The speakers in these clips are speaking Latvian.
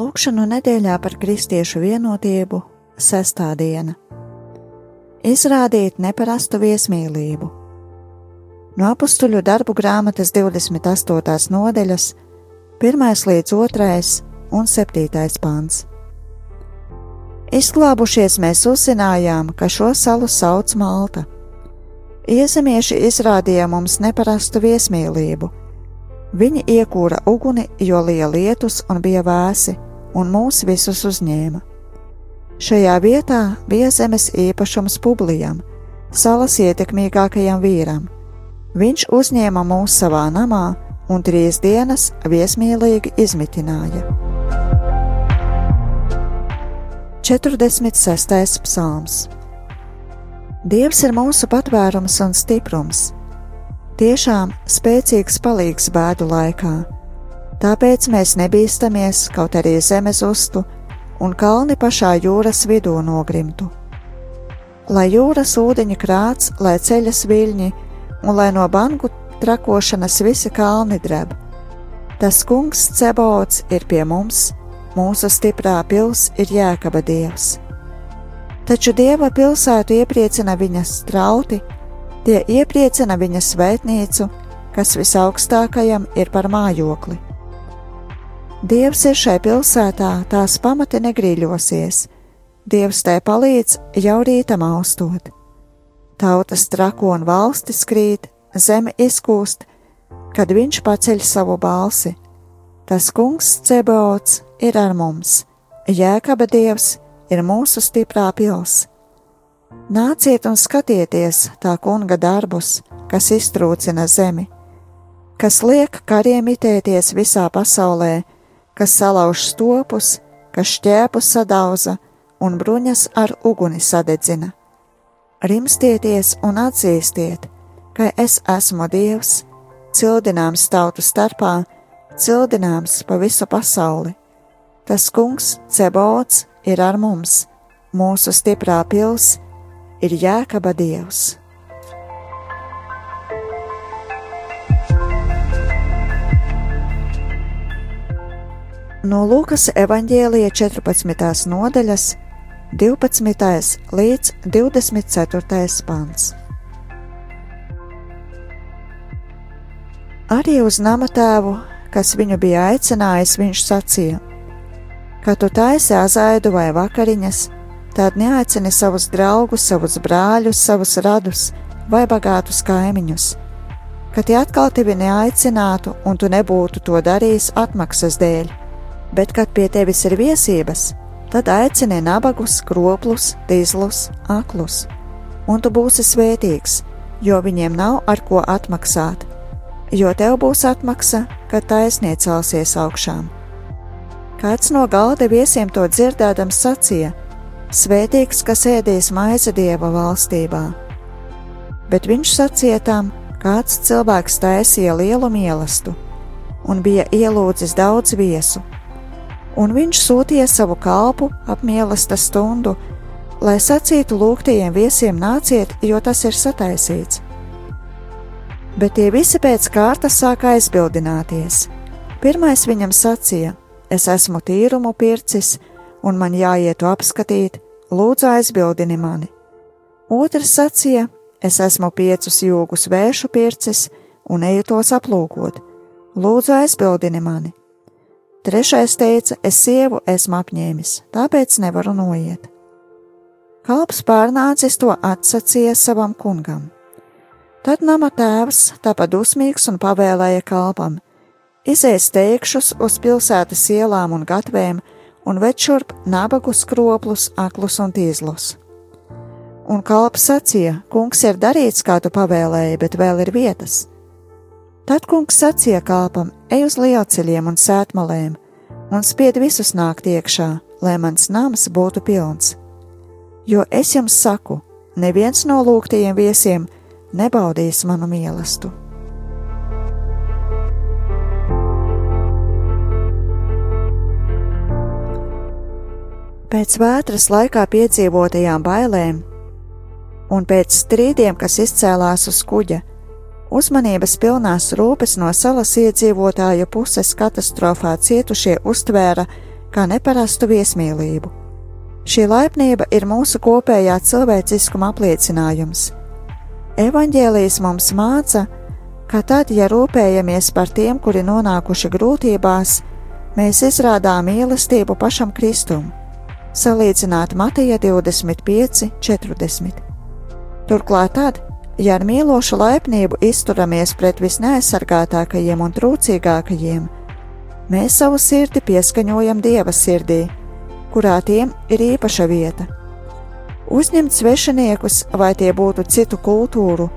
Lūkšanu nedēļā par kristiešu vienotību sestā diena. Izrādīt neparastu viesmīlību. No apstuļu darbu grāmatas 28. nodaļas, 1 līdz 2 un 7 pāns. Izglābušies mēs uzzinājām, ka šo salu sauc Malta. Iezemieši izrādīja mums neparastu viesmīlību. Viņi iekūra uguni, jo lija lietus un bija vēsi, un mūs visus uzņēma. Šajā vietā bija zemes īpašums Publijam, salas ietekmīgākajam vīram. Viņš uzņēma mūs savā namā un trīs dienas viesmīlīgi izmitināja. 46. psalms Dievs ir mūsu patvērums un stiprums, tiešām spēcīgs palīgs bēdu laikā. Tāpēc mēs nebīstamies, kaut arī zemes uztu, un kalni pašā jūras vidū nogrimtu. Lai jūras ūdeņi krāts, lai ceļas viļņi, un lai no bangu trakošanas visi kalni dreb. Tas kungs Cebots ir pie mums, mūsu stiprā pils ir jēkaba dievs. Taču dieva pilsētu iepriecina viņas strauti, tie iepriecina viņas svētnīcu, kas visaugstākajam ir par mājokli. Dievs ir šai pilsētā, tās pamati negrīļosies, Dievs tai palīdz jau rītam austot. Tautas trako un valstis krīt, zeme izkūst, kad viņš paceļ savu balsi. Tas kungs Cebots ir ar mums, Jēkaba Dievs ir mūsu stiprā pils. Nāciet un skatieties tā kunga darbus, kas iztrūcina zemi, kas liek kariem itēties visā pasaulē, kas salauž stopus, kas šķēpus sadauza un bruņas ar uguni sadedzina. Rimstieties un atzīstiet, ka es esmu Dievs, cildināms tautu starpā, cildināms pa visu pasauli. Tas kungs, Cebots, ir ar mums, mūsu stiprā pils ir Jēkaba Dievs. No Lūkas evanģēlija 14. nodaļas, 12. līdz 24. pants. Arī uz nama tēvu, kas viņu bija aicinājis, viņš sacīja: Kad tu taisi azaidu vai vakariņas, tad neaicini savus draugus, savus brāļus, savus radus vai bagātus kaimiņus. Kad tie atkal tevi neaicinātu un tu nebūtu to darījis atmaksas dēļ, bet, kad pie tevis ir viesības, tad aicini nabagus, kroplus, tīzlus, aklus, un tu būsi svētīgs, jo viņiem nav ar ko atmaksāt, jo tev būs atmaksa, kad taisnība celsies augšām. Kāds no galda viesiem to dzirdēdams sacīja: Svētīgs, kas ēdīs maize dieva valstībā. Bet viņš sacīja tam, kāds cilvēks taisīja lielu mīlestību un bija ielūdzis daudz viesu un viņš sūtīja savu kalpu ap mīlestības stundu, lai sacītu lūgtajiem viesiem nāciet, jo tas ir sataisīts. Bet tie visi pēc kārtas sāka aizbildināties. Pirmais viņam sacīja: Es esmu tīrumu pircis, un man jāiet apskatīt, lūdzu aizbildini mani. Otrs sacīja: Es esmu piecus jūgus vēšu pircis, un eju tos aplūkot, lūdzu aizbildini mani. Trešais teica: Es sievu esmu apņēmis, tāpēc nevaru noiet. Kalps pārnācis to atsacīja savam kungam. Tad nama tēvs tāpat dusmīgs un pavēlēja kalpam: Izies teikšus uz pilsētas ielām un gatvēm un ved šurp nabagus, kroplus, aklus un tīzlus. Un kalps sacīja: Kungs ir darīts, kā tu pavēlēji, bet vēl ir vietas. Tad kungs sacīja kalpam: Ej uz lielceļiem un sētmalēm, un spied visus nākt iekšā, lai mans nams būtu pilns. Jo es jums saku, neviens no lūgtajiem viesiem nebaudīs manu mīlestību. Pēc vētras laikā piedzīvotajām bailēm un pēc strīdiem, kas izcēlās uz kuģa, Uzmanības pilnās rūpes no salas iedzīvotāju puses katastrofā cietušie uztvēra, kā neparastu viesmīlību. Šī laipnība ir mūsu kopējā cilvēciskuma apliecinājums. Evanģēlijas mums māca, ka tad, ja rūpējamies par tiem, kuri nonākuši grūtībās, mēs izrādām mīlestību pašam Kristum. Salīdzināt Mateja 25, 40. Turklāt tad, ja ar mīlošu laipnību izturamies pret visneaizsargātākajiem un trūcīgākajiem, mēs savu sirdi pieskaņojam Dieva sirdī, kurā tiem ir īpaša vieta. Uzņemt svešiniekus, vai tie būtu citu kultūru,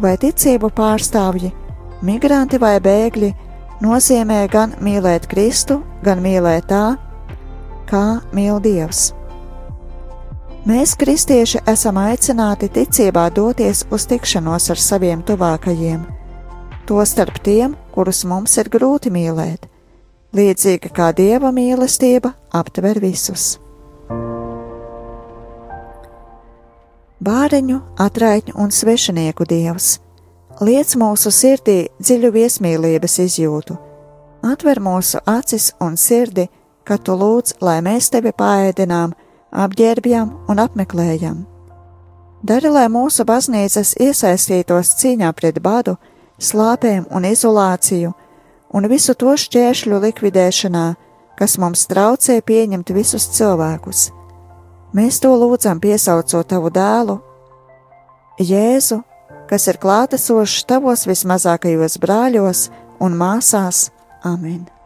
vai ticību pārstāvji, migranti vai bēgļi, nozīmē gan mīlēt Kristu, gan mīlēt tā, kā mīl Dievs. Mēs, kristieši, esam aicināti ticībā doties uz tikšanos ar saviem tuvākajiem, tostarp tiem, kurus mums ir grūti mīlēt, līdzīgi kā Dieva mīlestība aptver visus. Bāriņu, atraitņu un svešinieku dievs, liec mūsu sirdī dziļu viesmīlības izjūtu, atver mūsu acis un sirdi, kad tu lūdz, lai mēs tevi pāēdinām, apģērbjam un apmeklējam. Dari, lai mūsu baznīcas iesaistītos cīņā pret badu, slāpēm un izolāciju, un visu to šķēršļu likvidēšanā, kas mums traucē pieņemt visus cilvēkus. Mēs to lūdzam, piesaucot tavu dēlu, Jēzu, kas ir klātesošs tavos vismazākajos brāļos un māsās. Amen!